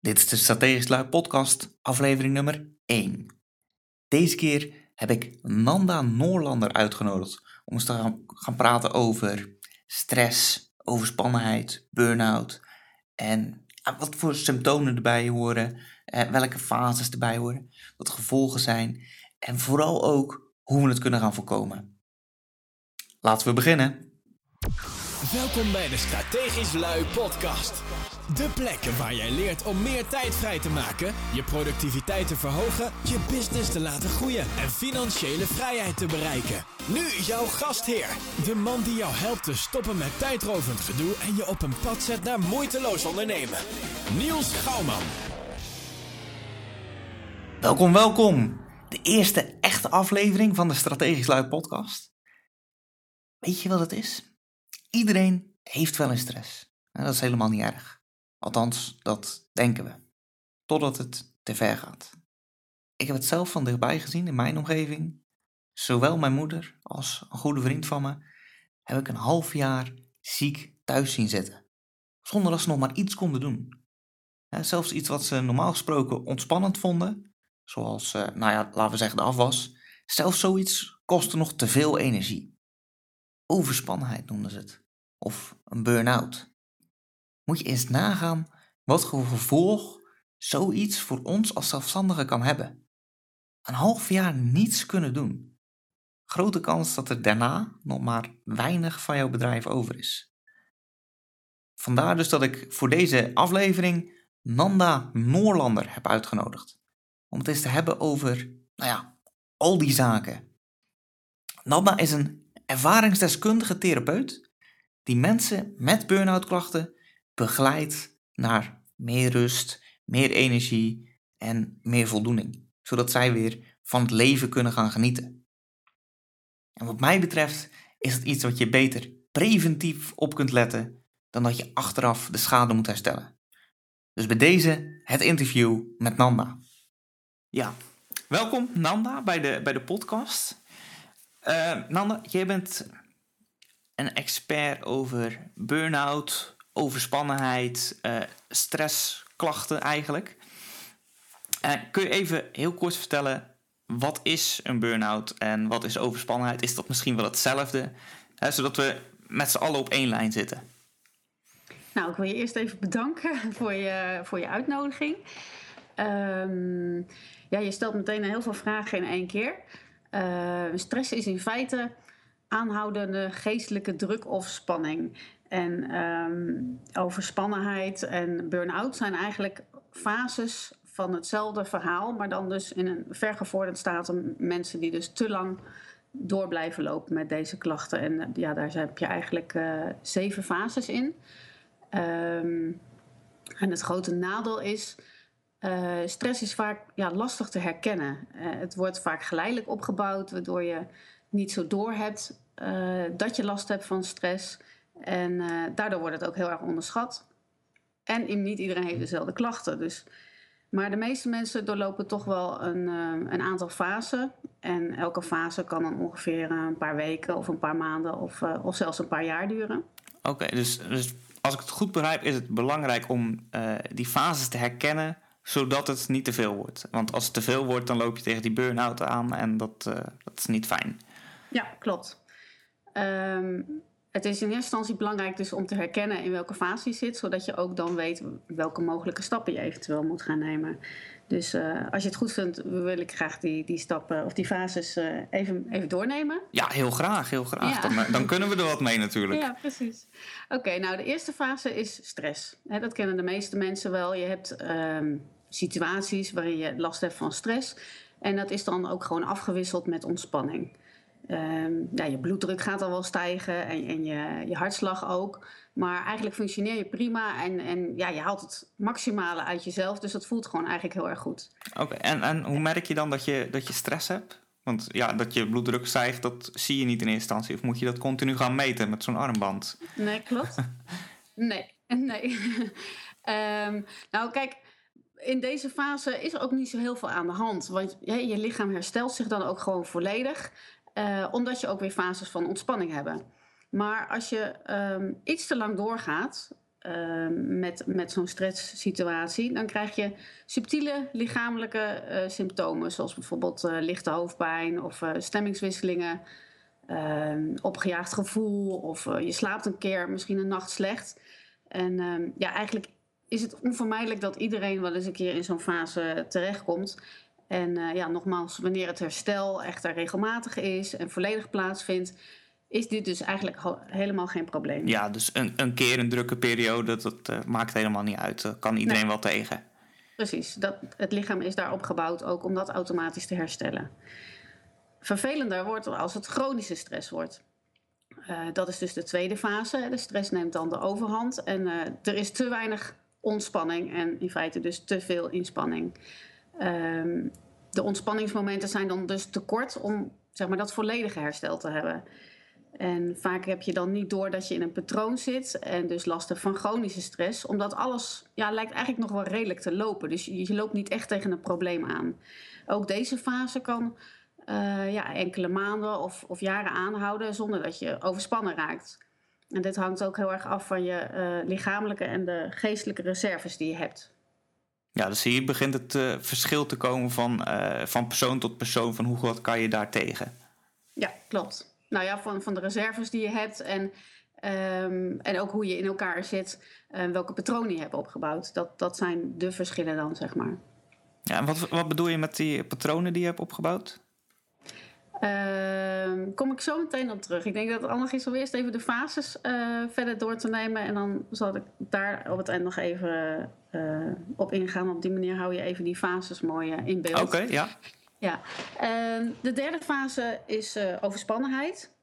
Dit is de Strategisch Lui podcast, aflevering nummer 1. Deze keer heb ik Nanda Noorlander uitgenodigd om eens te gaan, praten over stress, overspannenheid, burn-out en wat voor symptomen erbij horen, eh, welke fases erbij horen, wat gevolgen zijn en vooral ook hoe we het kunnen gaan voorkomen. Laten we beginnen. Welkom bij de Strategisch Lui podcast. De plek waar jij leert om meer tijd vrij te maken, je productiviteit te verhogen, je business te laten groeien en financiële vrijheid te bereiken. Nu jouw gastheer, de man die jou helpt te stoppen met tijdrovend gedoe en je op een pad zet naar moeiteloos ondernemen. Niels Gouwman. Welkom, welkom. De eerste echte aflevering van de Strategisch Lui podcast. Weet je wat het is? Iedereen heeft wel een stress. En dat is helemaal niet erg. Althans, dat denken we. Totdat het te ver gaat. Ik heb het zelf van dichtbij gezien in mijn omgeving. Zowel mijn moeder als een goede vriend van me heb ik een half jaar ziek thuis zien zitten. Zonder dat ze nog maar iets konden doen. zelfs iets wat ze normaal gesproken ontspannend vonden, zoals, eh, nou ja, laten we zeggen de afwas, zelfs zoiets kostte nog te veel energie. Overspannenheid noemden ze het. Of een burn-out moet je eens nagaan wat voor gevolg zoiets voor ons als zelfstandigen kan hebben. Een half jaar niets kunnen doen. Grote kans dat er daarna nog maar weinig van jouw bedrijf over is. Vandaar dus dat ik voor deze aflevering Nanda Noorlander heb uitgenodigd. Om het eens te hebben over, nou ja, al die zaken. Nanda is een ervaringsdeskundige therapeut die mensen met burn-out klachten begeleidt naar meer rust, meer energie en meer voldoening, zodat zij weer van het leven kunnen gaan genieten. En wat mij betreft is het iets wat je beter preventief op kunt letten dan dat je achteraf de schade moet herstellen. Dus bij deze het interview met Nanda. Ja, welkom Nanda bij de, bij de podcast. Uh, Nanda, jij bent een expert over burn-out, overspannenheid, uh, stressklachten eigenlijk. Uh, kun je even heel kort vertellen, wat is een burn-out en wat is overspannenheid? Is dat misschien wel hetzelfde? Zodat we met z'n allen op één lijn zitten. Nou, ik wil je eerst even bedanken voor je, voor je uitnodiging. Um, ja, je stelt meteen heel veel vragen in één keer. Uh, stress is in feite aanhoudende geestelijke druk of spanning. En um, overspannenheid en burn-out zijn eigenlijk fases van hetzelfde verhaal, maar dan dus in een vergevorderd staat mensen die dus te lang door blijven lopen met deze klachten. En eh, ja, daar heb je eigenlijk uh, zeven fases in. Um, en het grote nadeel is, uh, stress is vaak ja, lastig te herkennen. Het wordt vaak geleidelijk opgebouwd, waardoor je niet zo door hebt dat je last hebt van stress. En uh, daardoor wordt het ook heel erg onderschat. En niet iedereen heeft dezelfde klachten. Dus, maar de meeste mensen doorlopen toch wel een, uh, een aantal fasen. En elke fase kan dan ongeveer een paar weken of een paar maanden of, uh, of zelfs een paar jaar duren. Oké, okay, dus, dus als ik het goed begrijp, is het belangrijk om die fases te herkennen zodat het niet te veel wordt. Want als het te veel wordt, dan loop je tegen die burn-out aan en dat, dat is niet fijn. Ja, klopt. Um, het is in eerste instantie belangrijk dus om te herkennen in welke fase je zit, zodat je ook dan weet welke mogelijke stappen je eventueel moet gaan nemen. Dus uh, als je het goed vindt, wil ik graag die, die stappen of die fases uh, even, even doornemen. Ja, heel graag, heel graag. Ja. Dan, eh, dan, kunnen we er wat mee natuurlijk. Ja, precies. Oké, nou de eerste fase is stress. He, dat kennen de meeste mensen wel. Je hebt um, situaties waarin je last hebt van stress. En dat is dan ook gewoon afgewisseld met ontspanning. Um, ja, je bloeddruk gaat al wel stijgen en, en je, je hartslag ook. Maar eigenlijk functioneer je prima en, en ja, je haalt het maximale uit jezelf. Dus dat voelt gewoon eigenlijk heel erg goed. Oké, en, en hoe merk je dan dat je, dat je stress hebt? Want ja, dat je bloeddruk stijgt, dat zie je niet in eerste instantie. Of moet je dat continu gaan meten met zo'n armband? Nee, klopt. nee, nee. um, nou, kijk, in deze fase is er ook niet zo heel veel aan de hand. Want je, je lichaam herstelt zich dan ook gewoon volledig. Uh, omdat je ook weer fases van ontspanning hebt. Maar als je um, iets te lang doorgaat, ehm, met, met zo'n stresssituatie, dan krijg je subtiele lichamelijke eh, symptomen, zoals bijvoorbeeld uh, lichte hoofdpijn of stemmingswisselingen, ehm, opgejaagd gevoel of je slaapt een keer, misschien een nacht slecht. En ehm, ja, eigenlijk is het onvermijdelijk dat iedereen wel eens een keer in zo'n fase terechtkomt. En ja, nogmaals, wanneer het herstel echt regelmatig is en volledig plaatsvindt, is dit dus eigenlijk helemaal geen probleem. Ja, dus een, een keer een drukke periode, dat, uh, maakt helemaal niet uit. Dat kan iedereen wel tegen. Precies, dat, het lichaam is daarop gebouwd ook om dat automatisch te herstellen. Vervelender wordt als het chronische stress wordt. Uh, dat is dus de tweede fase. De stress neemt dan de overhand en er is te weinig ontspanning en in feite dus te veel inspanning. Uh, de ontspanningsmomenten zijn dan dus te kort om zeg maar, dat volledige herstel te hebben. En vaak heb je dan niet door dat je in een patroon zit en dus last hebt van chronische stress, omdat alles ja, lijkt eigenlijk nog wel redelijk te lopen. Dus je, loopt niet echt tegen een probleem aan. Ook deze fase kan uh, ja, enkele maanden of, of jaren aanhouden zonder dat je overspannen raakt. En dit hangt ook heel erg af van je uh, lichamelijke en de geestelijke reserves die je hebt. Ja, dus hier begint het uh, verschil te komen van, van persoon tot persoon, van hoe wat kan je daar tegen? Ja, klopt nou ja, van, van de reserves die je hebt en, um, en ook hoe je in elkaar zit, uh, welke patronen je hebt opgebouwd. Dat, dat zijn de verschillen dan, zeg maar. Ja, en wat, wat bedoel je met die patronen die je hebt opgebouwd? Uh, kom ik zo meteen op terug. Ik denk dat het handig is om eerst even de fases uh, verder door te nemen. En dan zal ik daar op het eind nog even uh, op ingaan. Op die manier hou je even die fases mooi in beeld. Oké, okay, ja. Ja, uh, de derde fase is overspannenheid.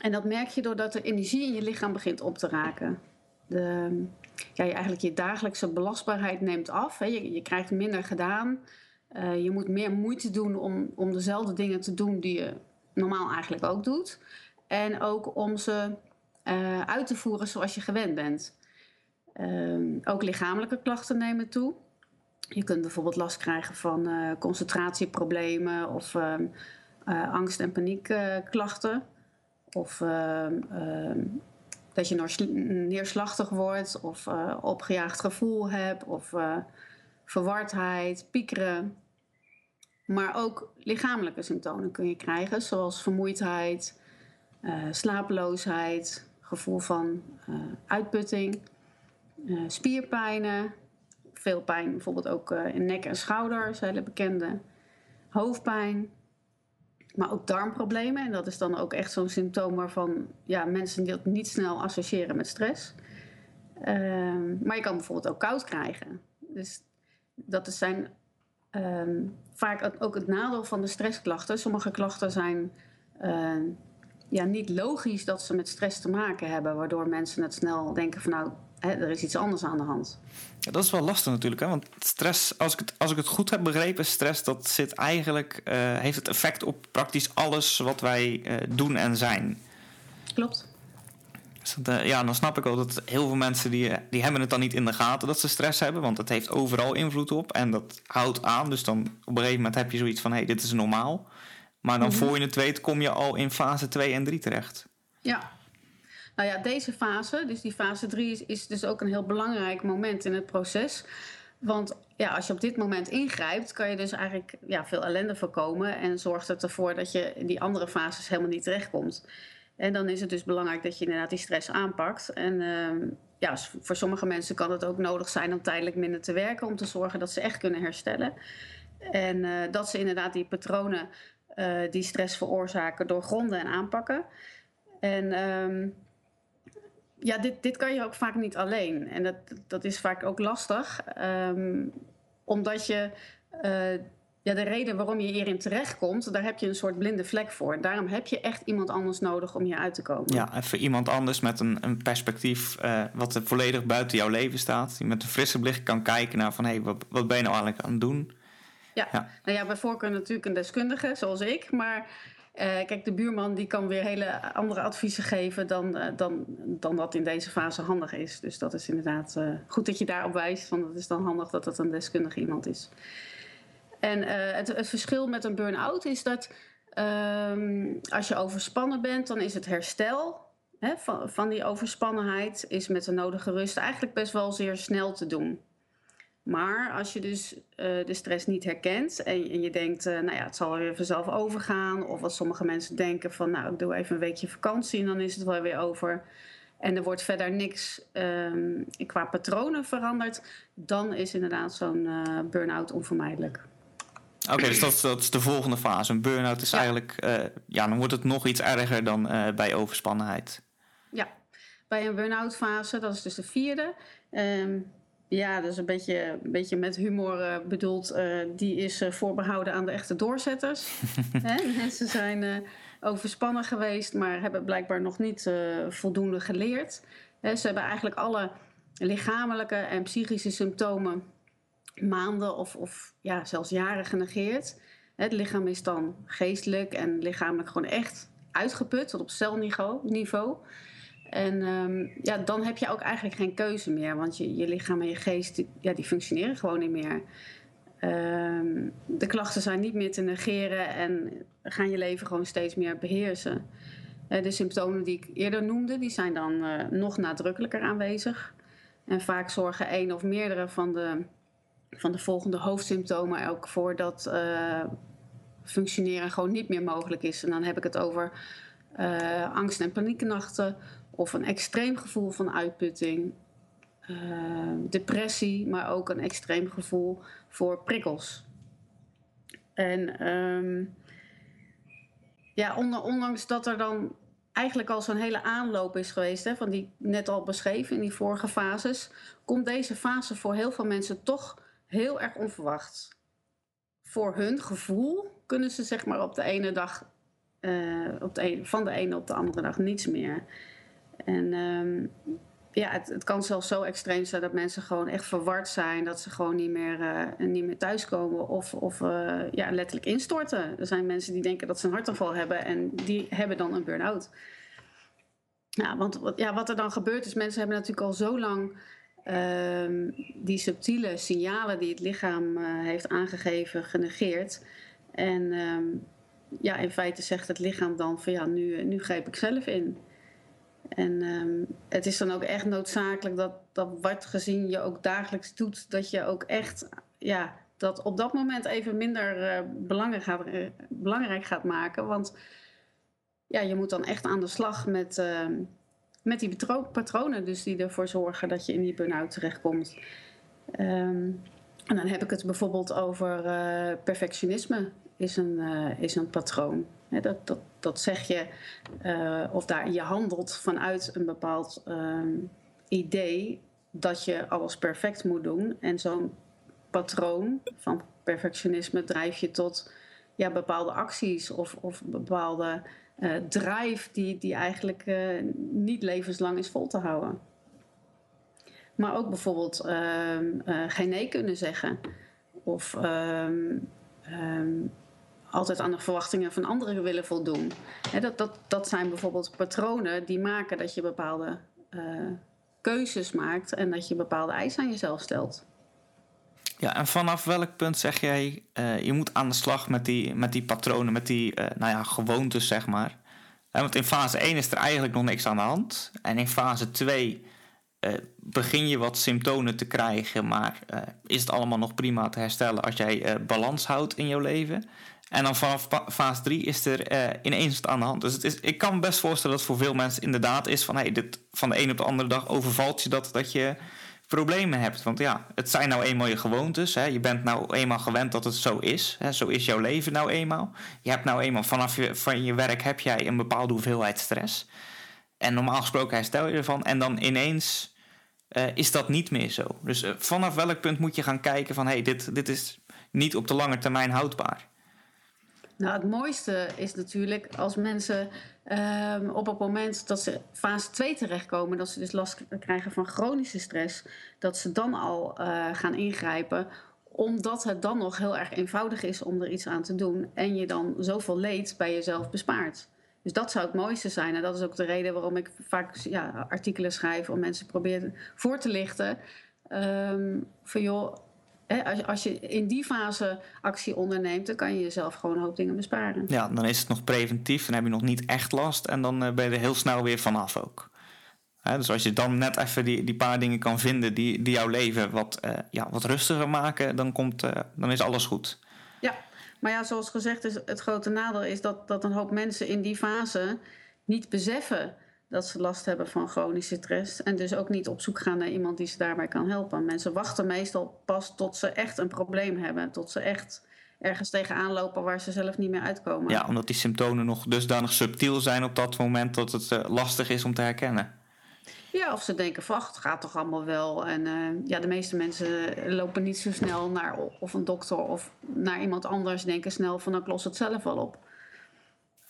En dat merk je doordat de energie in je lichaam begint op te raken. De, ja, je, eigenlijk je dagelijkse belastbaarheid neemt af. Hè. Je, je, krijgt minder gedaan. Uh, je moet meer moeite doen om, om dezelfde dingen te doen die je normaal eigenlijk ook doet. En ook om ze uit te voeren zoals je gewend bent. Ehm, ook lichamelijke klachten nemen toe. Je kunt bijvoorbeeld last krijgen van concentratieproblemen of uh, angst- en paniekklachten. of ehm, ehm, dat je neerslachtig wordt of opgejaagd gevoel hebt of verwardheid, piekeren. Maar ook lichamelijke symptomen kun je krijgen, zoals vermoeidheid, slapeloosheid, gevoel van uitputting, spierpijnen, veel pijn, bijvoorbeeld ook uh, in nek en schouders, hele bekende. Hoofdpijn, maar ook darmproblemen. En dat is dan ook echt zo'n symptoom waarvan ja, mensen dat niet snel associëren met stress. Uh, maar je kan bijvoorbeeld ook koud krijgen. Dus dat zijn uh, vaak ook het nadeel van de stressklachten. Sommige klachten zijn uh, ja, niet logisch dat ze met stress te maken hebben, waardoor mensen het snel denken van nou, hè, er is iets anders aan de hand. Ja, dat is wel lastig natuurlijk, hè? want stress, als ik, het, als ik het goed heb begrepen, stress dat zit eigenlijk, uh, heeft het effect op praktisch alles wat wij uh, doen en zijn. Klopt. Dus dat, uh, ja, dan snap ik ook dat heel veel mensen die, die hebben het dan niet in de gaten dat ze stress hebben, want het heeft overal invloed op en dat houdt aan. Dus dan op een gegeven moment heb je zoiets van, hé, hey, dit is normaal. Maar dan mm -hmm. voor je het weet kom je al in fase 2 en 3 terecht. Ja, nou ja, deze fase, dus die fase 3, is, is dus ook een heel belangrijk moment in het proces. Want ja, als je op dit moment ingrijpt, kan je dus eigenlijk ja, veel ellende voorkomen. En zorgt het ervoor dat je in die andere fases helemaal niet terechtkomt. En dan is het dus belangrijk dat je inderdaad die stress aanpakt. En uh, ja, voor sommige mensen kan het ook nodig zijn om tijdelijk minder te werken. Om te zorgen dat ze echt kunnen herstellen. En uh, dat ze inderdaad die patronen uh, die stress veroorzaken doorgronden en aanpakken. En um, ja, dit, dit kan je ook vaak niet alleen. En dat, dat is vaak ook lastig, um, omdat je. Uh, ja, de reden waarom je hierin terechtkomt, daar heb je een soort blinde vlek voor. Daarom heb je echt iemand anders nodig om hier uit te komen. Ja, even iemand anders met een, een perspectief uh, wat volledig buiten jouw leven staat. Die met een frisse blik kan kijken naar van hé, hey, wat, wat ben je nou eigenlijk aan het doen? Ja, ja. nou ja, bij voorkeur natuurlijk een deskundige zoals ik. Maar uh, kijk, de buurman die kan weer hele andere adviezen geven dan, uh, dan, dan dat in deze fase handig is. Dus dat is inderdaad goed dat je daarop wijst. Want het is dan handig dat het een deskundige iemand is. En het, het, verschil met een burn-out is dat um, als je overspannen bent, dan is het herstel hè, van, die overspannenheid is met de nodige rust eigenlijk best wel zeer snel te doen. Maar als je dus eh, de stress niet herkent en, je denkt, uh, nou ja, het zal weer vanzelf overgaan. Of wat sommige mensen denken van, nou, ik doe even een weekje vakantie en dan is het wel weer over. En er wordt verder niks um, qua patronen veranderd. Dan is inderdaad zo'n burn-out onvermijdelijk. Oké, okay, dus dat, dat, is de volgende fase. Een burn-out is ja. eigenlijk, ja, dan wordt het nog iets erger dan bij overspannenheid. Ja, bij een burn-out fase, dat is dus de vierde. Um, ja, dat is een beetje, een beetje met humor uh, bedoeld. Die is voorbehouden aan de echte doorzetters. Mensen zijn overspannen geweest, maar hebben blijkbaar nog niet voldoende geleerd. Ze hebben eigenlijk alle lichamelijke en psychische symptomen maanden of, of ja, zelfs jaren genegeerd. Het lichaam is dan geestelijk en lichamelijk gewoon echt uitgeput tot op celniveau. Niveau. En um, ja, dan heb je ook eigenlijk geen keuze meer, want je, je lichaam en je geest ja, die functioneren gewoon niet meer. Um, de klachten zijn niet meer te negeren en gaan je leven gewoon steeds meer beheersen. Uh, de symptomen die ik eerder noemde, die zijn dan uh, nog nadrukkelijker aanwezig. En vaak zorgen één of meerdere van de, van de volgende hoofdsymptomen ook voor dat uh, functioneren gewoon niet meer mogelijk is. En dan heb ik het over angst- en panieknachten, of een extreem gevoel van uitputting, uh, depressie, maar ook een extreem gevoel voor prikkels. En um, ja, ondanks dat er dan eigenlijk al zo'n hele aanloop is geweest, hè, van die net al beschreven in die vorige fases, komt deze fase voor heel veel mensen toch heel erg onverwacht. Voor hun gevoel kunnen ze zeg maar op de ene dag, uh, op de van de ene op de andere dag niets meer. En um, ja, het, kan zelfs zo extreem zijn dat mensen gewoon echt verward zijn. Dat ze gewoon niet meer, uh, niet meer thuiskomen of, of uh, ja, letterlijk instorten. Er zijn mensen die denken dat ze een hartaanval hebben en die hebben dan een burn-out. Ja, want wat, ja, wat er dan gebeurt is, mensen hebben natuurlijk al zo lang uh, die subtiele signalen die het lichaam uh, heeft aangegeven genegeerd. En um, ja, in feite zegt het lichaam dan van ja, nu, nu greep ik zelf in. En um, het is dan ook echt noodzakelijk dat, dat wat gezien je ook dagelijks doet, dat je ook echt ja, dat op dat moment even minder uh, belangrijk, gaat, belangrijk gaat maken. Want ja, je moet dan echt aan de slag met, met die patronen dus die ervoor zorgen dat je in die burn-out terechtkomt. Um, en dan heb ik het bijvoorbeeld over uh, perfectionisme is een, uh, is een patroon. Dat, dat, dat zeg je, uh, of daar je handelt vanuit een bepaald um, idee dat je alles perfect moet doen. En zo'n patroon van perfectionisme drijf je tot ja, bepaalde acties of, of bepaalde uh, drive die, die eigenlijk niet levenslang is vol te houden. Maar ook bijvoorbeeld um, geen nee kunnen zeggen. Of um, altijd aan de verwachtingen van anderen willen voldoen. dat, dat, dat zijn bijvoorbeeld patronen die maken dat je bepaalde keuzes maakt en dat je bepaalde eisen aan jezelf stelt. Ja, en vanaf welk punt zeg jij, uh, je moet aan de slag met die, met die patronen, met die uh, nou ja, gewoontes, zeg maar. want in fase 1 is er eigenlijk nog niks aan de hand. En in fase 2 begin je wat symptomen te krijgen, maar is het allemaal nog prima te herstellen als jij balans houdt in jouw leven. En dan vanaf fase 3 is er ineens wat aan de hand. Dus het is, ik kan me best voorstellen dat het voor veel mensen inderdaad is van... Hey, dit, van de een op de andere dag overvalt je dat, dat je problemen hebt. Want ja, het zijn nou eenmaal je gewoontes. Hè. Je bent nou eenmaal gewend dat het zo is. Hè. Zo is jouw leven nou eenmaal. Je hebt nou eenmaal vanaf je, van je werk heb jij een bepaalde hoeveelheid stress. En normaal gesproken herstel je ervan. En dan ineens uh, is dat niet meer zo. Dus uh, vanaf welk punt moet je gaan kijken van... hey, dit, dit is niet op de lange termijn houdbaar. Nou, het mooiste is natuurlijk als mensen um, op het moment dat ze fase 2 terechtkomen, dat ze dus last krijgen van chronische stress, dat ze dan al uh, gaan ingrijpen, omdat het dan nog heel erg eenvoudig is om er iets aan te doen en je dan zoveel leed bij jezelf bespaart. Dus dat zou het mooiste zijn. En dat is ook de reden waarom ik vaak ja, artikelen schrijf om mensen proberen voor te lichten. Um, van joh, als, als je in die fase actie onderneemt, dan kan je jezelf gewoon een hoop dingen besparen. Ja, dan is het nog preventief, dan heb je nog niet echt last en dan ben je er heel snel weer vanaf ook. dus als je dan net even die, die paar dingen kan vinden die, die jouw leven wat, ja, wat rustiger maken, dan, komt, dan is alles goed. Ja, maar ja, zoals gezegd is het grote nadeel is dat, dat een hoop mensen in die fase niet beseffen dat ze last hebben van chronische stress. En dus ook niet op zoek gaan naar iemand die ze daarbij kan helpen. Mensen wachten meestal pas tot ze echt een probleem hebben. Tot ze echt ergens tegenaan lopen waar ze zelf niet meer uitkomen. Ja, omdat die symptomen nog dusdanig subtiel zijn op dat moment dat het uh, lastig is om te herkennen. Ja, of ze denken van, het gaat toch allemaal wel. En uh, ja, de meeste mensen lopen niet zo snel naar of een dokter of naar iemand anders. Denken snel van, nou, ik los het zelf wel op.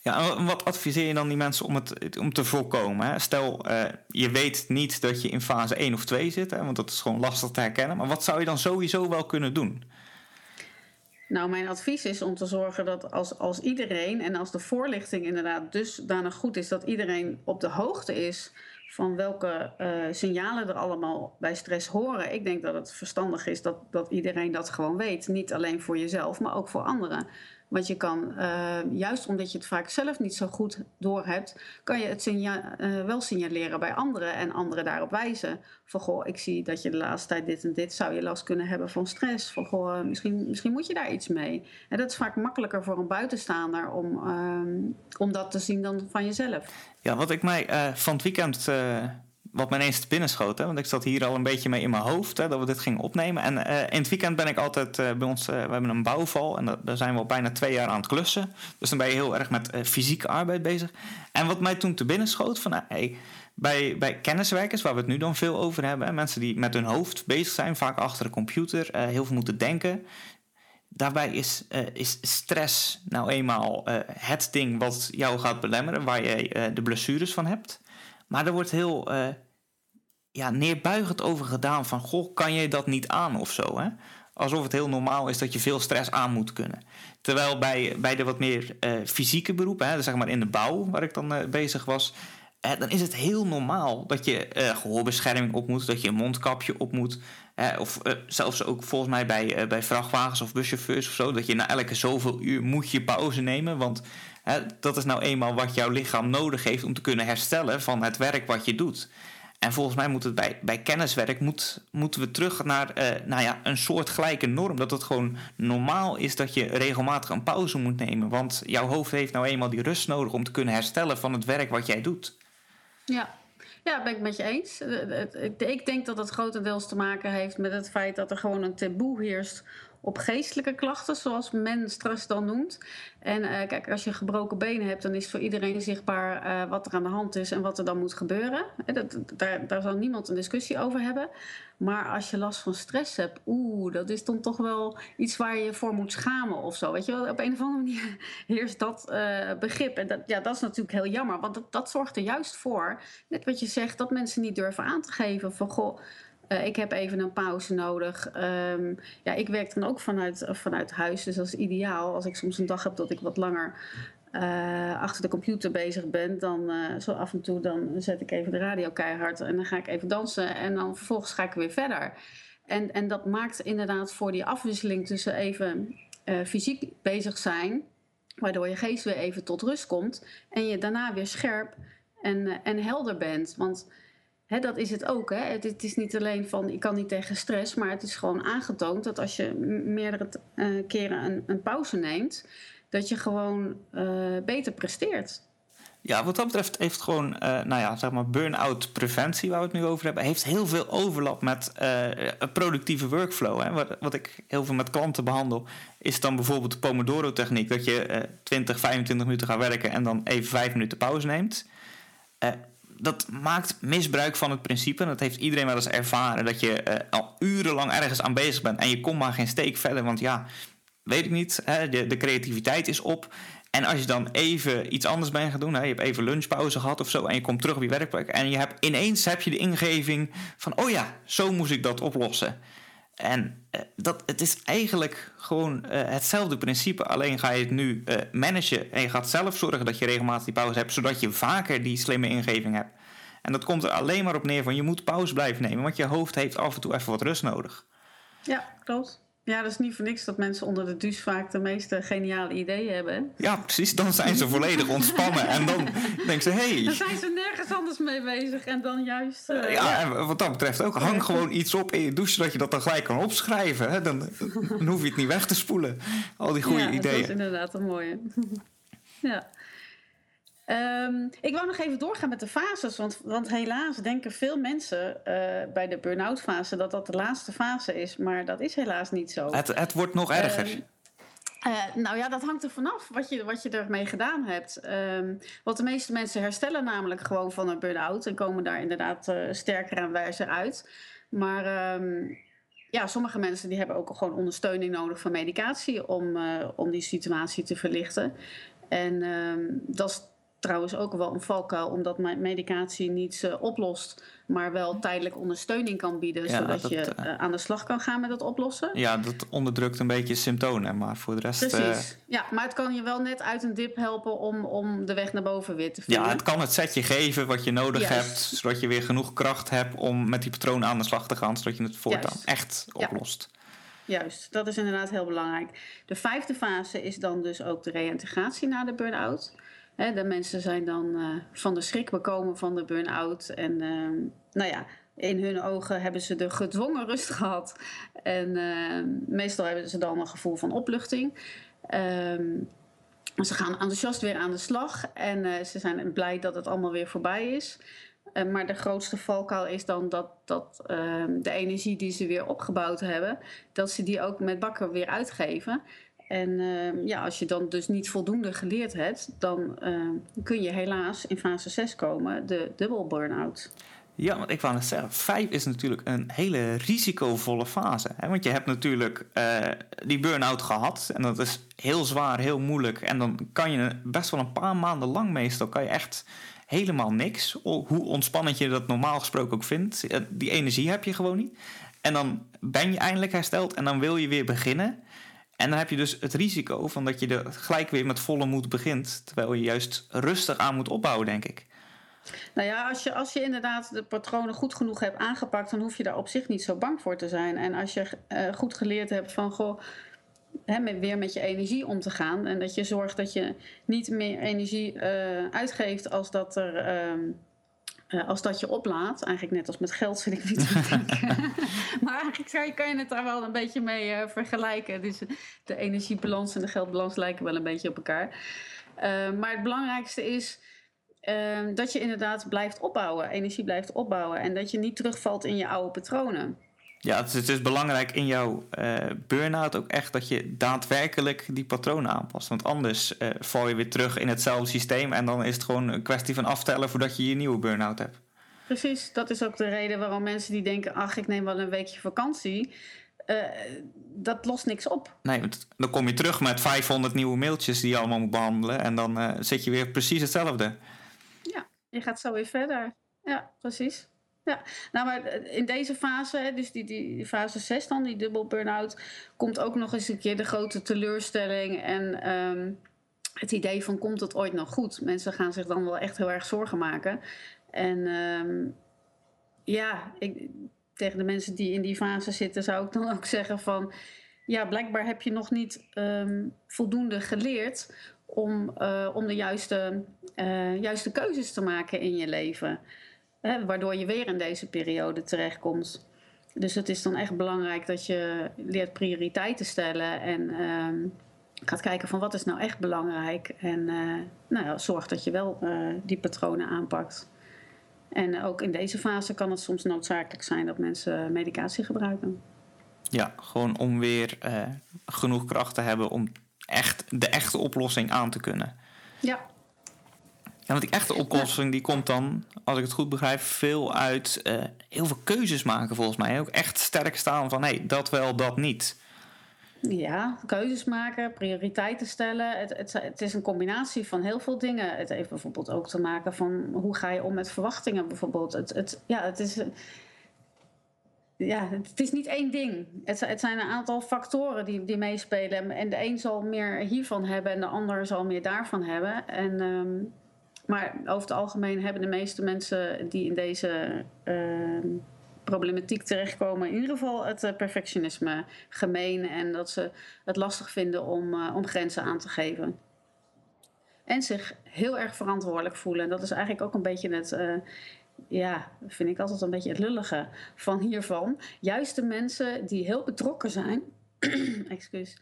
Ja, wat adviseer je dan die mensen om het om te voorkomen? Stel, uh, je weet niet dat je in fase 1 of 2 zit, hè? want dat is gewoon lastig te herkennen. Maar wat zou je dan sowieso wel kunnen doen? Nou, mijn advies is om te zorgen dat als, als iedereen en als de voorlichting inderdaad dusdanig goed is dat iedereen op de hoogte is van welke uh, signalen er allemaal bij stress horen. Ik denk dat het verstandig is dat, dat iedereen dat gewoon weet. Niet alleen voor jezelf, maar ook voor anderen. Want je kan, uh, juist omdat je het vaak zelf niet zo goed doorhebt, kan je het uh, wel signaleren bij anderen en anderen daarop wijzen. Van goh, ik zie dat je de laatste tijd dit en dit zou je last kunnen hebben van stress. Van goh, misschien, misschien moet je daar iets mee. En dat is vaak makkelijker voor een buitenstaander om, uh, om dat te zien dan van jezelf. Ja, wat ik mij van het weekend wat me ineens te binnen schoot. Hè? Want ik zat hier al een beetje mee in mijn hoofd hè, dat we dit gingen opnemen. En uh, in het weekend ben ik altijd uh, bij ons, uh, we hebben een bouwval en daar zijn we al bijna twee jaar aan het klussen. Dus dan ben je heel erg met fysieke arbeid bezig. En wat mij toen te binnen schoot van, hey, bij, bij kenniswerkers, waar we het nu dan veel over hebben, mensen die met hun hoofd bezig zijn, vaak achter de computer, heel veel moeten denken. Daarbij is, is stress nou eenmaal het ding wat jou gaat belemmeren, waar je de blessures van hebt. Maar er wordt heel ja, neerbuigend over gedaan van... goh, kan je dat niet aan of zo, hè? Alsof het heel normaal is dat je veel stress aan moet kunnen. Terwijl bij, bij de wat meer uh, fysieke beroepen, hè, zeg maar in de bouw waar ik dan uh, bezig was... Uh, dan is het heel normaal dat je gehoorbescherming op moet, dat je een mondkapje op moet. of zelfs ook volgens mij bij, bij vrachtwagens of buschauffeurs of zo, dat je na elke zoveel uur moet je pauze nemen. Want dat is nou eenmaal wat jouw lichaam nodig heeft om te kunnen herstellen van het werk wat je doet. En volgens mij moet het bij, bij kenniswerk moet, moeten we terug naar uh, nou ja, een soort gelijke norm. Dat het gewoon normaal is dat je regelmatig een pauze moet nemen. Want jouw hoofd heeft nou eenmaal die rust nodig om te kunnen herstellen van het werk wat jij doet. Ja, ja, ben ik met je eens. Ik denk dat het grotendeels te maken heeft met het feit dat er gewoon een taboe heerst op geestelijke klachten, zoals men stress dan noemt. En uh, kijk, als je gebroken benen hebt, dan is voor iedereen zichtbaar uh, wat er aan de hand is en wat er dan moet gebeuren. Dat, daar, daar zal niemand een discussie over hebben. Maar als je last van stress hebt, oeh, dat is dan toch wel iets waar je je voor moet schamen of zo. Weet je wel, op een of andere manier heerst dat uh, begrip. En dat, ja, dat is natuurlijk heel jammer, want dat, dat zorgt er juist voor, net wat je zegt, dat mensen niet durven aan te geven van goh. Uh, ik heb even een pauze nodig. Um, ja, ik werk dan ook vanuit, vanuit huis, dus dat is ideaal. Als ik soms een dag heb dat ik wat langer uh, achter de computer bezig ben, dan uh, zo af en toe dan zet ik even de radio keihard en dan ga ik even dansen en dan vervolgens ga ik weer verder. En, en dat maakt inderdaad voor die afwisseling tussen even fysiek bezig zijn, waardoor je geest weer even tot rust komt en je daarna weer scherp en, en helder bent. Want Dat is het ook. Hè. Het, is niet alleen van ik kan niet tegen stress, maar het is gewoon aangetoond dat als je meerdere uh, keren een, een, pauze neemt, dat je gewoon uh, beter presteert. Ja, wat dat betreft heeft gewoon, uh, nou ja, zeg maar, burn-out preventie, waar we het nu over hebben, heeft heel veel overlap met een productieve workflow. Hè. Wat, wat, ik heel veel met klanten behandel, is dan bijvoorbeeld de Pomodoro-techniek, dat je 20, 25 minuten gaat werken en dan even 5 minuten pauze neemt dat maakt misbruik van het principe. Dat heeft iedereen wel eens ervaren. Dat je uh, al urenlang ergens aan bezig bent en je komt maar geen steek verder. Want ja, weet ik niet, hè, de, de, creativiteit is op. En als je dan even iets anders bent gaan doen, hè, je hebt even lunchpauze gehad of zo, en je komt terug op je werkplek en je hebt ineens heb je de ingeving van, oh ja, zo moest ik dat oplossen. En uh, dat, het is eigenlijk gewoon uh, hetzelfde principe. Alleen ga je het nu uh, managen en je gaat zelf zorgen dat je regelmatig die pauze hebt, zodat je vaker die slimme ingeving hebt. En dat komt er alleen maar op neer van je moet pauze blijven nemen, want je hoofd heeft af en toe even wat rust nodig. Ja, klopt. Ja, dat is niet voor niks dat mensen onder de douche vaak de meeste geniale ideeën hebben. Ja, precies. Dan zijn ze volledig ontspannen. En dan denken ze, hé... Hey. Dan zijn ze anders mee bezig. En dan juist... Uh, ja, en wat dat betreft ook. Hang gewoon iets op in je douche... zodat je dat dan gelijk kan opschrijven. Hè? Dan, dan hoef je het niet weg te spoelen. Al die goede ja, ideeën. dat is inderdaad een mooie. ja. Um, ik wou nog even doorgaan met de fases, want, want helaas denken veel mensen uh, bij de burn-out fase dat dat de laatste fase is, maar dat is helaas niet zo. Het, het wordt nog erger. Um, uh, nou ja, dat hangt er vanaf wat je, wat je ermee gedaan hebt. Um, want de meeste mensen herstellen namelijk gewoon van een burn-out en komen daar inderdaad uh, sterker en wijzer uit. Maar um, ja, sommige mensen die hebben ook gewoon ondersteuning nodig van medicatie om, uh, om die situatie te verlichten. En um, dat is trouwens ook wel een valkuil, omdat medicatie niets uh, oplost, maar wel tijdelijk ondersteuning kan bieden, ja, zodat dat, je uh, aan de slag kan gaan met het oplossen. Ja, dat onderdrukt een beetje symptomen, maar voor de rest. Precies. Uh, ja, maar het kan je wel net uit een dip helpen om, om de weg naar boven weer te vinden. Ja, het kan het setje geven wat je nodig Juist. hebt, zodat je weer genoeg kracht hebt om met die patronen aan de slag te gaan, zodat je het voortaan Juist. echt oplost. Ja. Juist, dat is inderdaad heel belangrijk. De vijfde fase is dan dus ook de reïntegratie na de burn-out. He, de mensen zijn dan uh, van de schrik bekomen van de burn-out. En uh, nou ja, in hun ogen hebben ze de gedwongen rust gehad. En uh, meestal hebben ze dan een gevoel van opluchting. Um, ze gaan enthousiast weer aan de slag. En uh, ze zijn blij dat het allemaal weer voorbij is. Uh, maar de grootste valkuil is dan dat, dat de energie die ze weer opgebouwd hebben... dat ze die ook met bakken weer uitgeven... En uh, ja, als je dan dus niet voldoende geleerd hebt, dan uh, kun je helaas in fase 6 komen, de dubbel burn-out. Ja, want ik wou net zeggen, 5 is natuurlijk een hele risicovolle fase. Hè? Want je hebt natuurlijk uh, die burn-out gehad en dat is heel zwaar, heel moeilijk. En dan kan je best wel een paar maanden lang meestal, kan je echt helemaal niks. Hoe ontspannend je dat normaal gesproken ook vindt, die energie heb je gewoon niet. En dan ben je eindelijk hersteld en dan wil je weer beginnen. En dan heb je dus het risico van dat je er gelijk weer met volle moed begint, terwijl je juist rustig aan moet opbouwen, denk ik. Nou ja, als je, als je inderdaad de patronen goed genoeg hebt aangepakt, dan hoef je daar op zich niet zo bang voor te zijn. En als je uh, goed geleerd hebt van goh, hè, weer met je energie om te gaan. En dat je zorgt dat je niet meer energie uh, uitgeeft als dat er. Uh, uh, als dat je oplaadt, eigenlijk net als met geld zit ik niet te maar eigenlijk kan je het daar wel een beetje mee uh, vergelijken. Dus de energiebalans en de geldbalans lijken wel een beetje op elkaar. Uh, maar het belangrijkste is dat je inderdaad blijft opbouwen, energie blijft opbouwen. En dat je niet terugvalt in je oude patronen. Ja, het is, het is belangrijk in jouw uh, burn-out ook echt dat je daadwerkelijk die patronen aanpast. Want anders uh, val je weer terug in hetzelfde systeem en dan is het gewoon een kwestie van aftellen voordat je je nieuwe burn-out hebt. Precies, dat is ook de reden waarom mensen die denken: ach, ik neem wel een weekje vakantie. Uh, dat lost niks op. Nee, want dan kom je terug met 500 nieuwe mailtjes die je allemaal moet behandelen. En dan zit je weer precies hetzelfde. Ja, je gaat zo weer verder. Ja, precies. Ja, nou maar in deze fase, dus die, die fase 6 dan, die dubbel burn-out, komt ook nog eens een keer de grote teleurstelling en um, het idee van komt het ooit nog goed? Mensen gaan zich dan wel echt heel erg zorgen maken. En um, ja, ik, tegen de mensen die in die fase zitten zou ik dan ook zeggen van, ja, blijkbaar heb je nog niet um, voldoende geleerd om, uh, om de juiste, uh, juiste keuzes te maken in je leven. Hè, waardoor je weer in deze periode terechtkomt. Dus het is dan echt belangrijk dat je leert prioriteiten stellen en uh, gaat kijken van wat is nou echt belangrijk. En uh, nou ja, zorg dat je wel uh, die patronen aanpakt. En ook in deze fase kan het soms noodzakelijk zijn dat mensen medicatie gebruiken. Ja, gewoon om weer uh, genoeg kracht te hebben om echt de echte oplossing aan te kunnen. Ja, ja, want die echte oplossing die komt dan, als ik het goed begrijp, veel uit uh, heel veel keuzes maken volgens mij. Ook echt sterk staan van hé, dat wel, dat niet. Ja, keuzes maken, prioriteiten stellen. Het, het, het, is een combinatie van heel veel dingen. Het heeft bijvoorbeeld ook te maken van hoe ga je om met verwachtingen bijvoorbeeld. Het, het, ja, het is... Ja, het is niet één ding. Het, het zijn een aantal factoren die, die meespelen. En de een zal meer hiervan hebben en de ander zal meer daarvan hebben. En um, maar over het algemeen hebben de meeste mensen die in deze uh, problematiek terechtkomen. In ieder geval het perfectionisme gemeen en dat ze het lastig vinden om, om grenzen aan te geven. En zich heel erg verantwoordelijk voelen. En dat is eigenlijk ook een beetje het, ja, vind ik altijd een beetje het lullige van hiervan. Juist de mensen die heel betrokken zijn, excuus,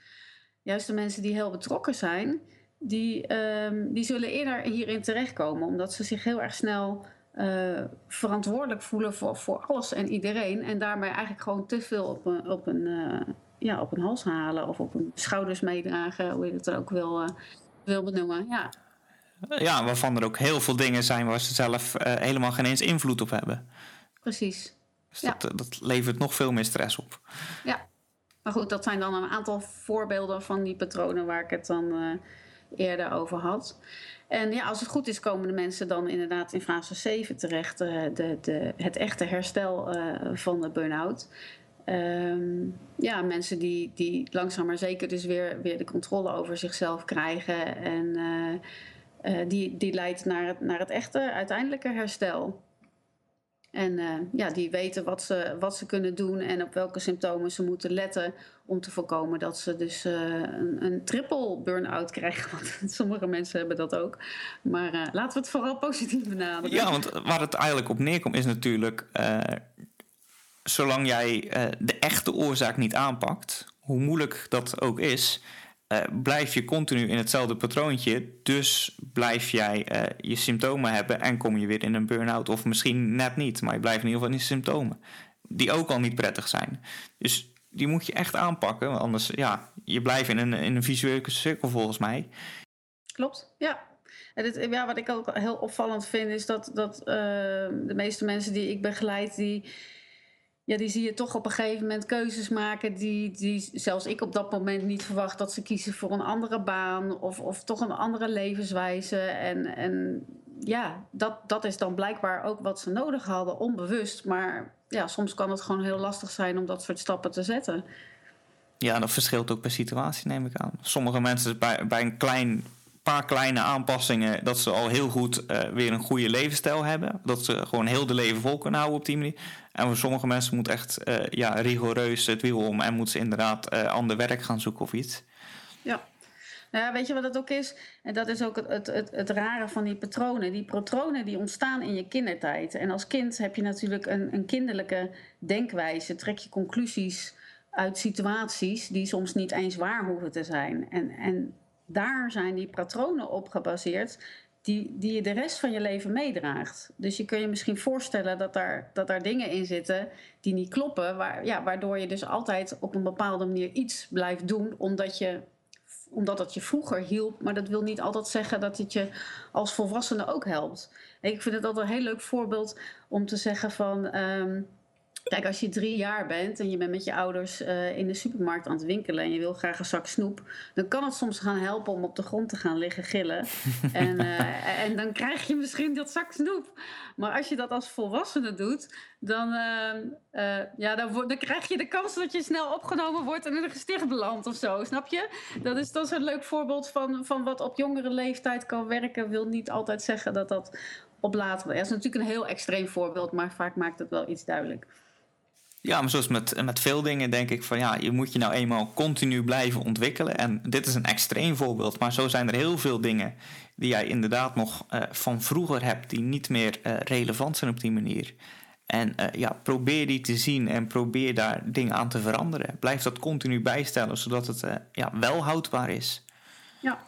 juist de mensen die heel betrokken zijn, die, um, die zullen eerder hierin terechtkomen, omdat ze zich heel erg snel uh, verantwoordelijk voelen voor, voor alles en iedereen. En daarmee eigenlijk gewoon te veel op een, op een, uh, ja, op een hals halen of op hun schouders meedragen, hoe je het ook wil, uh, wil benoemen. Ja. Ja, waarvan er ook heel veel dingen zijn waar ze zelf helemaal geen eens invloed op hebben. Precies. Dus dat, ja. dat levert nog veel meer stress op. Ja, maar goed, dat zijn dan een aantal voorbeelden van die patronen waar ik het dan eerder over had. En ja, als het goed is, komen de mensen dan inderdaad in fase 7 terecht. Uh, de, de, het echte herstel van de burn-out. Um, ja, mensen die, die langzaam maar zeker dus weer, weer de controle over zichzelf krijgen. En uh, die, die leidt naar het, naar het echte uiteindelijke herstel. En uh, ja, die weten wat ze, wat ze kunnen doen en op welke symptomen ze moeten letten om te voorkomen dat ze dus uh, een, een triple burn-out krijgen. Want sommige mensen hebben dat ook. Maar uh, laten we het vooral positief benaderen. Ja, want waar het eigenlijk op neerkomt is natuurlijk, zolang jij de echte oorzaak niet aanpakt, hoe moeilijk dat ook is, uh, blijf je continu in hetzelfde patroontje. Dus blijf jij uh, je symptomen hebben en kom je weer in een burn-out. Of misschien net niet, maar je blijft in ieder geval in symptomen. Die ook al niet prettig zijn. Dus die moet je echt aanpakken. Anders, ja, je blijft in een, in een visuele cirkel volgens mij. Klopt, ja. En ja, wat ik ook heel opvallend vind is dat, dat uh, de meeste mensen die ik begeleid, die ja, die zie je toch op een gegeven moment keuzes maken die, die zelfs ik op dat moment niet verwacht dat ze kiezen voor een andere baan of, of toch een andere levenswijze. En, en ja, dat, dat is dan blijkbaar ook wat ze nodig hadden, onbewust. Maar ja, soms kan het gewoon heel lastig zijn om dat soort stappen te zetten. Ja, dat verschilt ook per situatie, neem ik aan. Sommige mensen bij, bij een klein paar kleine aanpassingen, dat ze al heel goed uh, weer een goede levensstijl hebben. Dat ze gewoon heel de leven vol kunnen houden op die manier. En voor sommige mensen moet echt uh, ja, rigoureus het wiel om en moeten ze inderdaad uh, ander werk gaan zoeken of iets. Ja. Nou ja, weet je wat het ook is? En dat is ook het, het, het, het, rare van die patronen. Die patronen die ontstaan in je kindertijd. En als kind heb je natuurlijk een, een kinderlijke denkwijze. Trek je conclusies uit situaties die soms niet eens waar hoeven te zijn. En, en daar zijn die patronen op gebaseerd die, die je de rest van je leven meedraagt. Dus je kun je misschien voorstellen dat daar, dat daar dingen in zitten die niet kloppen, waar, ja, waardoor je dus altijd op een bepaalde manier iets blijft doen, omdat, je, omdat het je vroeger hielp. Maar dat wil niet altijd zeggen dat het je als volwassene ook helpt. Ik vind het altijd een heel leuk voorbeeld om te zeggen van. Um, Kijk, als je drie jaar bent en je bent met je ouders uh, in de supermarkt aan het winkelen en je wil graag een zak snoep, dan kan het soms gaan helpen om op de grond te gaan liggen gillen. en, uh, en dan krijg je misschien dat zak snoep. Maar als je dat als volwassene doet, dan, uh, ja, dan, dan, krijg je de kans dat je snel opgenomen wordt en in een gesticht belandt of zo. Snap je? Dat is, dat is een leuk voorbeeld van, van wat op jongere leeftijd kan werken. Wil niet altijd zeggen dat dat op later. Dat is natuurlijk een heel extreem voorbeeld, maar vaak maakt het wel iets duidelijk. Ja, maar zoals met, met veel dingen denk ik van ja, je moet je nou eenmaal continu blijven ontwikkelen. En dit is een extreem voorbeeld, maar zo zijn er heel veel dingen die jij inderdaad nog uh, van vroeger hebt, die niet meer uh, relevant zijn op die manier. En uh, ja, probeer die te zien en probeer daar dingen aan te veranderen. Blijf dat continu bijstellen, zodat het ja, wel houdbaar is. Ja,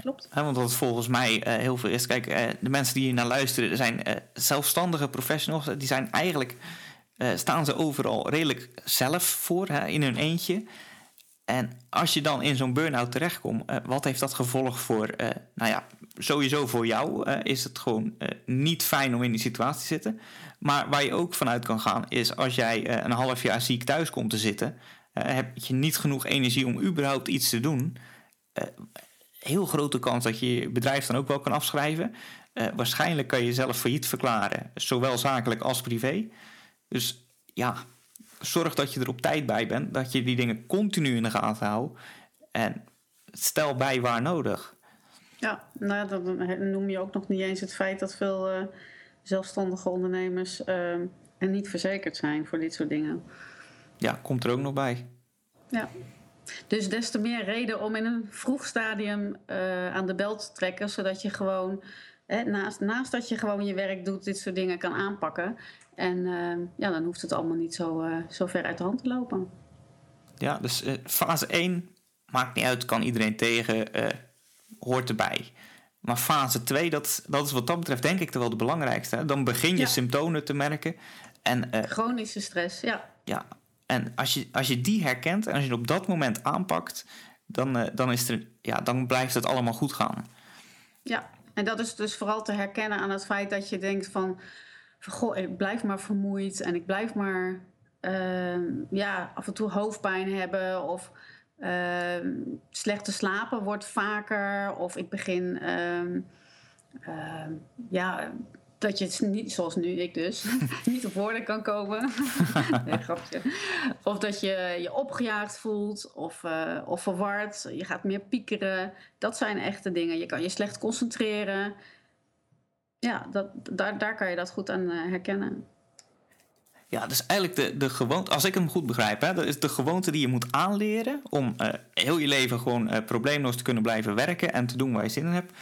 klopt. want wat volgens mij heel veel is, kijk, de mensen die hier naar luisteren zijn zelfstandige professionals, die zijn eigenlijk uh, staan ze overal redelijk zelf voor, hè, in hun eentje. En als je dan in zo'n burn-out terechtkomt, uh, wat heeft dat gevolg voor, uh, nou ja, sowieso voor jou is het gewoon niet fijn om in die situatie te zitten. Maar waar je ook vanuit kan gaan, is als jij een half jaar ziek thuis komt te zitten, heb je niet genoeg energie om überhaupt iets te doen. heel grote kans dat je je bedrijf dan ook wel kan afschrijven. waarschijnlijk kan je jezelf failliet verklaren, zowel zakelijk als privé. Dus ja, zorg dat je er op tijd bij bent. Dat je die dingen continu in de gaten houdt. En stel bij waar nodig. Ja, nou, dan noem je ook nog niet eens het feit dat veel uh, zelfstandige ondernemers uh, En niet verzekerd zijn voor dit soort dingen. Ja, komt er ook nog bij. Ja. Dus des te meer reden om in een vroeg stadium uh, aan de bel te trekken, zodat je gewoon, hè, naast, naast dat je gewoon je werk doet, dit soort dingen kan aanpakken. En uh, ja, dan hoeft het allemaal niet zo, uh, zo ver uit de hand te lopen. Ja, dus fase 1 maakt niet uit, kan iedereen tegen, hoort erbij. Maar fase 2, dat, dat is wat dat betreft denk ik wel de belangrijkste. Hè? Dan begin je ja. symptomen te merken. En, Chronische stress, ja. Ja, en als je, als je die herkent en als je het op dat moment aanpakt, dan, dan, is er, ja, dan blijft het allemaal goed gaan. Ja, en dat is dus vooral te herkennen aan het feit dat je denkt van... Goh, ik blijf maar vermoeid en ik blijf maar uh, ja, af en toe hoofdpijn hebben... of uh, slechte slapen wordt vaker of ik begin... ja, dat je het niet, zoals nu ik dus, niet op woorden kan komen. nee, grapje. Of dat je je opgejaagd voelt of, uh, of verward. Je gaat meer piekeren. Dat zijn echte dingen. Je kan je slecht concentreren. Ja, dat, daar, daar kan je dat goed aan uh, herkennen. Ja, dus eigenlijk de, de gewoonte, als ik hem goed begrijp, hè, dat is de gewoonte die je moet aanleren om uh, heel je leven gewoon probleemloos te kunnen blijven werken en te doen waar je zin in hebt.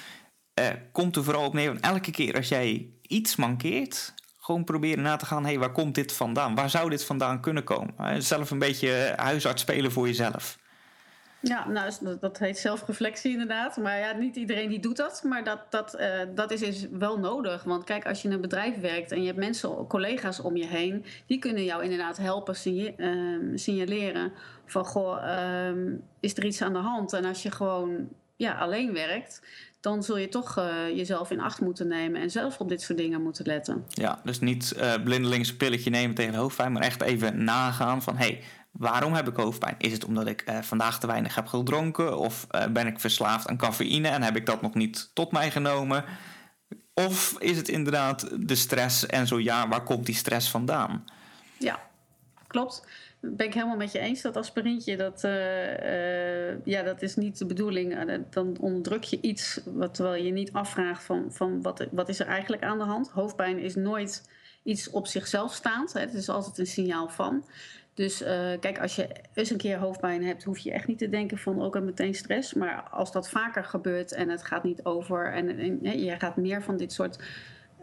Komt er vooral op neer, elke keer als jij iets mankeert, gewoon proberen na te gaan: hé, hey, waar komt dit vandaan? Waar zou dit vandaan kunnen komen? Zelf een beetje huisarts spelen voor jezelf. Ja, nou, dat heet zelfreflectie inderdaad. Maar ja, niet iedereen die doet dat. Maar dat, dat, dat is, is wel nodig. Want kijk, als je in een bedrijf werkt en je hebt mensen, collega's om je heen, die kunnen jou inderdaad helpen uh, signaleren van goh, uh, is er iets aan de hand? En als je gewoon ja, alleen werkt, dan zul je toch uh, jezelf in acht moeten nemen en zelf op dit soort dingen moeten letten. Ja, dus niet uh, blindelings een pilletje nemen tegen hoofdpijn, maar echt even nagaan van hé, hey, waarom heb ik hoofdpijn? Is het omdat ik uh, vandaag te weinig heb gedronken of ben ik verslaafd aan cafeïne en heb ik dat nog niet tot mij genomen? Of is het inderdaad de stress en zo ja, waar komt die stress vandaan? Ja, klopt ben ik helemaal met je eens. Dat aspirintje, dat, uh, uh, ja, dat is niet de bedoeling. Uh, dan onderdruk je iets wat, terwijl je niet afvraagt van, van wat, wat is er eigenlijk aan de hand. Hoofdpijn is nooit iets op zichzelf staand. Hè. Het is altijd een signaal van. Dus kijk, als je eens een keer hoofdpijn hebt, hoef je echt niet te denken van ook meteen stress. Maar als dat vaker gebeurt en het gaat niet over en, en je gaat meer van dit soort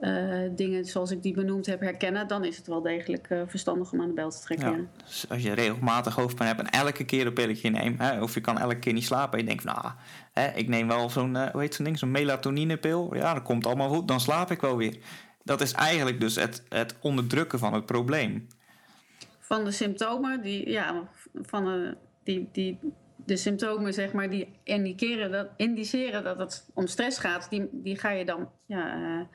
uh, dingen zoals ik die benoemd heb herkennen, dan is het wel degelijk uh, verstandig om aan de bel te trekken. Ja. Dus als je regelmatig hoofdpijn hebt en elke keer een pilletje neemt, hè, of je kan elke keer niet slapen en je denkt, nou, hè, ik neem wel zo'n, uh, hoe heet zo'n ding, zo'n melatonine-pil, ja, dat komt allemaal goed, dan slaap ik wel weer. Dat is eigenlijk dus het, het onderdrukken van het probleem. Van de symptomen, die, ja, van die, die, de symptomen, zeg maar, die indiceren dat, indiceren dat het om stress gaat, die, die ga je dan ja,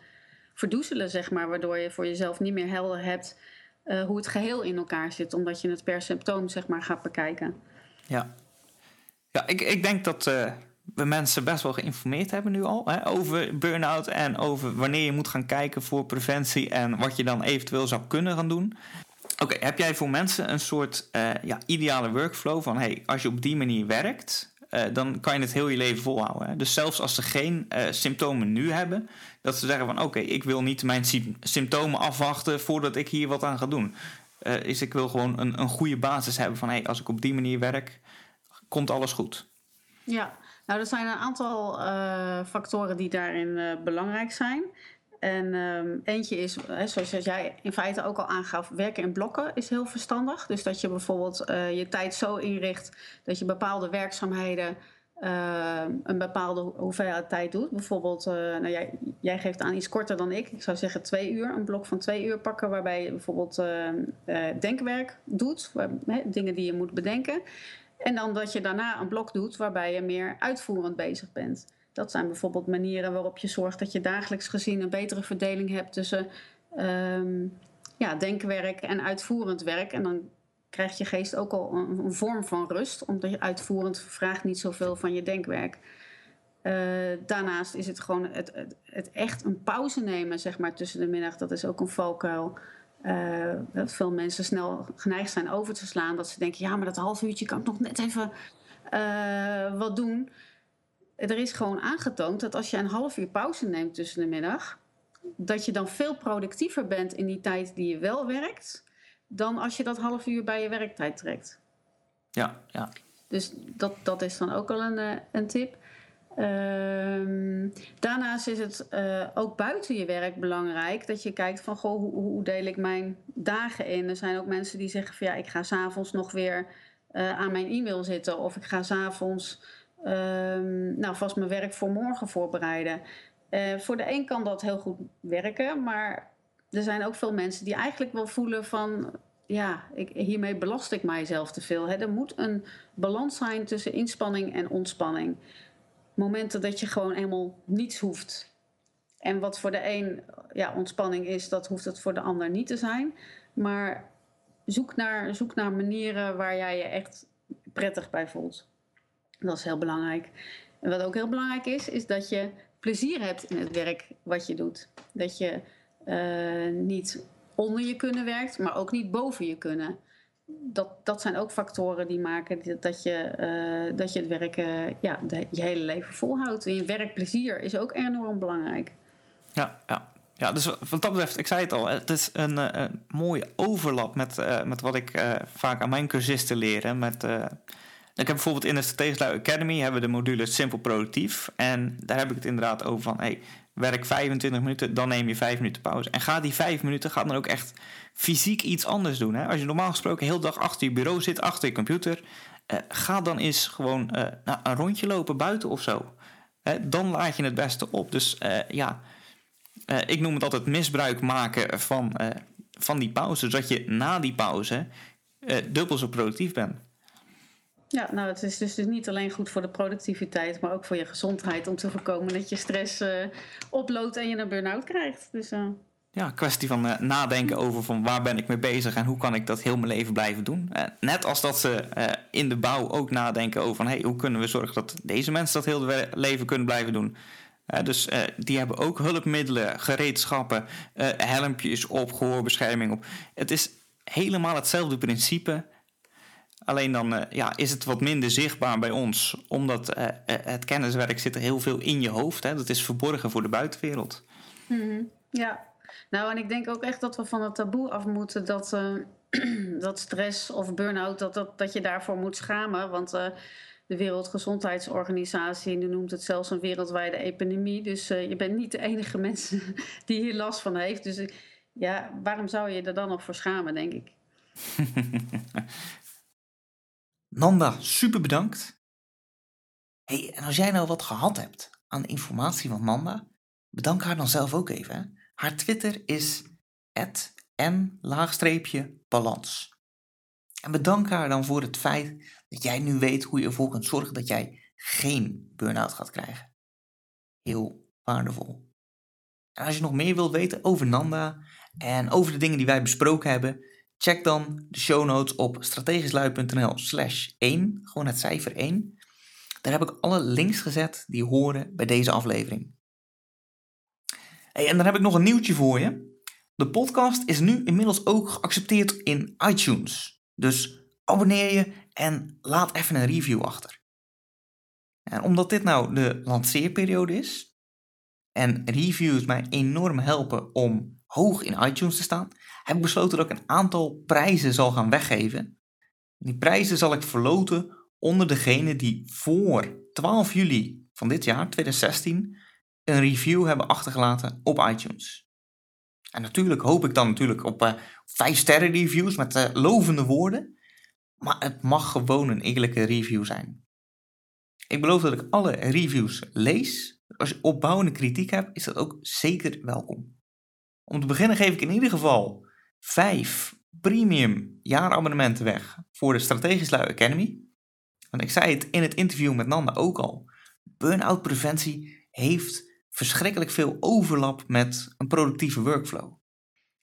verdoezelen, zeg maar. Waardoor je voor jezelf niet meer helder hebt uh, hoe het geheel in elkaar zit. Omdat je het per symptoom, zeg maar, gaat bekijken. Ja, ja ik, ik denk dat uh, we mensen best wel geïnformeerd hebben nu al. Hè, over burn-out en over wanneer je moet gaan kijken voor preventie. En wat je dan eventueel zou kunnen gaan doen. Oké, heb jij voor mensen een soort uh, ja, ideale workflow van... hey, als je op die manier werkt... Dan kan je het heel je leven volhouden. Dus zelfs als ze geen symptomen nu hebben, dat ze zeggen van oké, ik wil niet mijn symptomen afwachten voordat ik hier wat aan ga doen. Uh, is ik wil gewoon een, een goede basis hebben van hey, als ik op die manier werk, komt alles goed. Ja, nou er zijn een aantal factoren die daarin belangrijk zijn. En um, eentje is, hè, zoals jij in feite ook al aangaf, werken in blokken is heel verstandig. Dus dat je bijvoorbeeld je tijd zo inricht dat je bepaalde werkzaamheden uh, een bepaalde hoeveelheid tijd doet. Bijvoorbeeld, uh, nou, jij, jij, geeft aan iets korter dan ik. Ik zou zeggen twee uur, een blok van twee uur pakken, waarbij je bijvoorbeeld denkwerk doet, dingen die je moet bedenken. En dan dat je daarna een blok doet waarbij je meer uitvoerend bezig bent. Dat zijn bijvoorbeeld manieren waarop je zorgt dat je dagelijks gezien een betere verdeling hebt tussen um, ja, denkwerk en uitvoerend werk. En dan krijgt je geest ook al een, vorm van rust, omdat je uitvoerend vraagt niet zoveel van je denkwerk. Uh, daarnaast is het gewoon het, het, echt een pauze nemen zeg maar, tussen de middag. Dat is ook een valkuil. Uh, dat veel mensen snel geneigd zijn over te slaan. Dat ze denken, ja, maar dat half uurtje kan ik nog net even uh, wat doen er is gewoon aangetoond dat als je een half uur pauze neemt tussen de middag, dat je dan veel productiever bent in die tijd die je wel werkt, dan als je dat half uur bij je werktijd trekt. Ja, ja. Dus dat, dat is dan ook al een, eh, een tip. Ehm, daarnaast is het eh, ook buiten je werk belangrijk dat je kijkt van goh, hoe, hoe, deel ik mijn dagen in. Er zijn ook mensen die zeggen van ja, ik ga s'avonds nog weer uh, aan mijn e-mail zitten of ik ga s'avonds um, nou, vast mijn werk voor morgen voorbereiden. Uh, voor de een kan dat heel goed werken, maar er zijn ook veel mensen die eigenlijk wel voelen van ja, ik, hiermee belast ik mijzelf te veel. Hè. Er moet een balans zijn tussen inspanning en ontspanning momenten dat je gewoon helemaal niets hoeft. En wat voor de een ja, ontspanning is, dat hoeft het voor de ander niet te zijn. Maar zoek naar, zoek naar manieren waar jij je echt prettig bij voelt. Dat is heel belangrijk. En wat ook heel belangrijk is, is dat je plezier hebt in het werk wat je doet. Dat je uh, niet onder je kunnen werkt, maar ook niet boven je kunnen dat, dat zijn ook factoren die maken dat je, uh, dat je het werk uh, ja, je hele leven volhoudt. En je werkplezier is ook enorm belangrijk. Ja, ja. ja dus wat dat betreft, ik zei het al, het is een, uh, een mooie overlap met, met wat ik vaak aan mijn cursisten leer. Met, ik heb bijvoorbeeld in de Strategische Academy hebben we de module Simpel Productief. En daar heb ik het inderdaad over van, hey, werk 25 minuten, dan neem je 5 minuten pauze. En ga die 5 minuten, ga dan ook echt fysiek iets anders doen. Hè? Als je normaal gesproken heel dag achter je bureau zit, achter je computer, eh, ga dan eens gewoon nou, een rondje lopen buiten of zo. dan laat je het beste op. Dus eh, ja, ik noem het altijd misbruik maken van, van die pauze, zodat je na die pauze dubbel zo productief bent. Ja, nou, het is dus, dus niet alleen goed voor de productiviteit, maar ook voor je gezondheid om te voorkomen dat je stress uh, oploopt en je een burn-out krijgt. Dus, uh... Ja, kwestie van uh, nadenken over van waar ben ik mee bezig en hoe kan ik dat heel mijn leven blijven doen. net als dat ze in de bouw ook nadenken over van hey, hoe kunnen we zorgen dat deze mensen dat heel leven kunnen blijven doen. dus die hebben ook hulpmiddelen, gereedschappen, helmpjes op, gehoorbescherming op. Het is helemaal hetzelfde principe Alleen dan uh, ja, is het wat minder zichtbaar bij ons, omdat uh, het kenniswerk zit er heel veel in je hoofd. Hè? Dat is verborgen voor de buitenwereld. Mm Ja, nou en ik denk ook echt dat we van het taboe af moeten dat, dat stress of burn-out, dat, dat, dat je daarvoor moet schamen. Want de Wereldgezondheidsorganisatie noemt het zelfs een wereldwijde epidemie. Dus je bent niet de enige mensen die hier last van heeft. Dus ja, waarom zou je er dan nog voor schamen, denk ik? Nanda, super bedankt. hey, en als jij nou wat gehad hebt aan informatie van Nanda, bedank haar dan zelf ook even. Haar Twitter is n-balans. En bedank haar dan voor het feit dat jij nu weet hoe je ervoor kunt zorgen dat jij geen burn-out gaat krijgen. Heel waardevol. En als je nog meer wilt weten over Nanda en over de dingen die wij besproken hebben, Check dan de show notes op strategischlui.nl slash 1, gewoon het cijfer 1. Daar heb ik alle links gezet die horen bij deze aflevering. Hey, en dan heb ik nog een nieuwtje voor je. De podcast is nu inmiddels ook geaccepteerd in iTunes. Dus abonneer je en laat even een review achter. En omdat dit nou de lanceerperiode is en reviews mij enorm helpen om hoog in iTunes te staan, heb besloten dat ik een aantal prijzen zal gaan weggeven. Die prijzen zal ik verloten onder degene die voor 12 juli van dit jaar, 2016, een review hebben achtergelaten op iTunes. En natuurlijk hoop ik dan natuurlijk op uh, eh, 5 sterren reviews met uh, lovende woorden, maar het mag gewoon een eerlijke review zijn. Ik beloof dat ik alle reviews lees. Als je opbouwende kritiek hebt, is dat ook zeker welkom. Om te beginnen geef ik in ieder geval vijf premium jaarabonnementen weg voor de Strategisch Lui Academy. Want ik zei het in het interview met Nanda ook al. Burn-out preventie heeft verschrikkelijk veel overlap met een productieve workflow.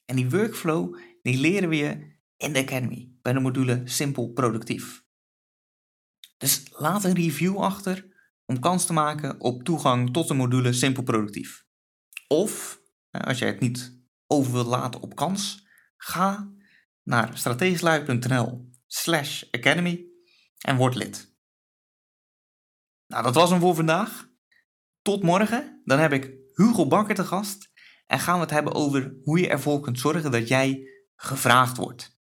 En die workflow die leren we je in de Academy bij de module Simpel Productief. Dus laat een review achter om kans te maken op toegang tot de module Simpel Productief. Of, als jij het niet over wilt laten op kans, ga naar strategischlui.nl slash academy en word lid. Nou, dat was hem voor vandaag. Tot morgen. Dan heb ik Hugo Bakker te gast. En gaan we het hebben over hoe je ervoor kunt zorgen dat jij gevraagd wordt.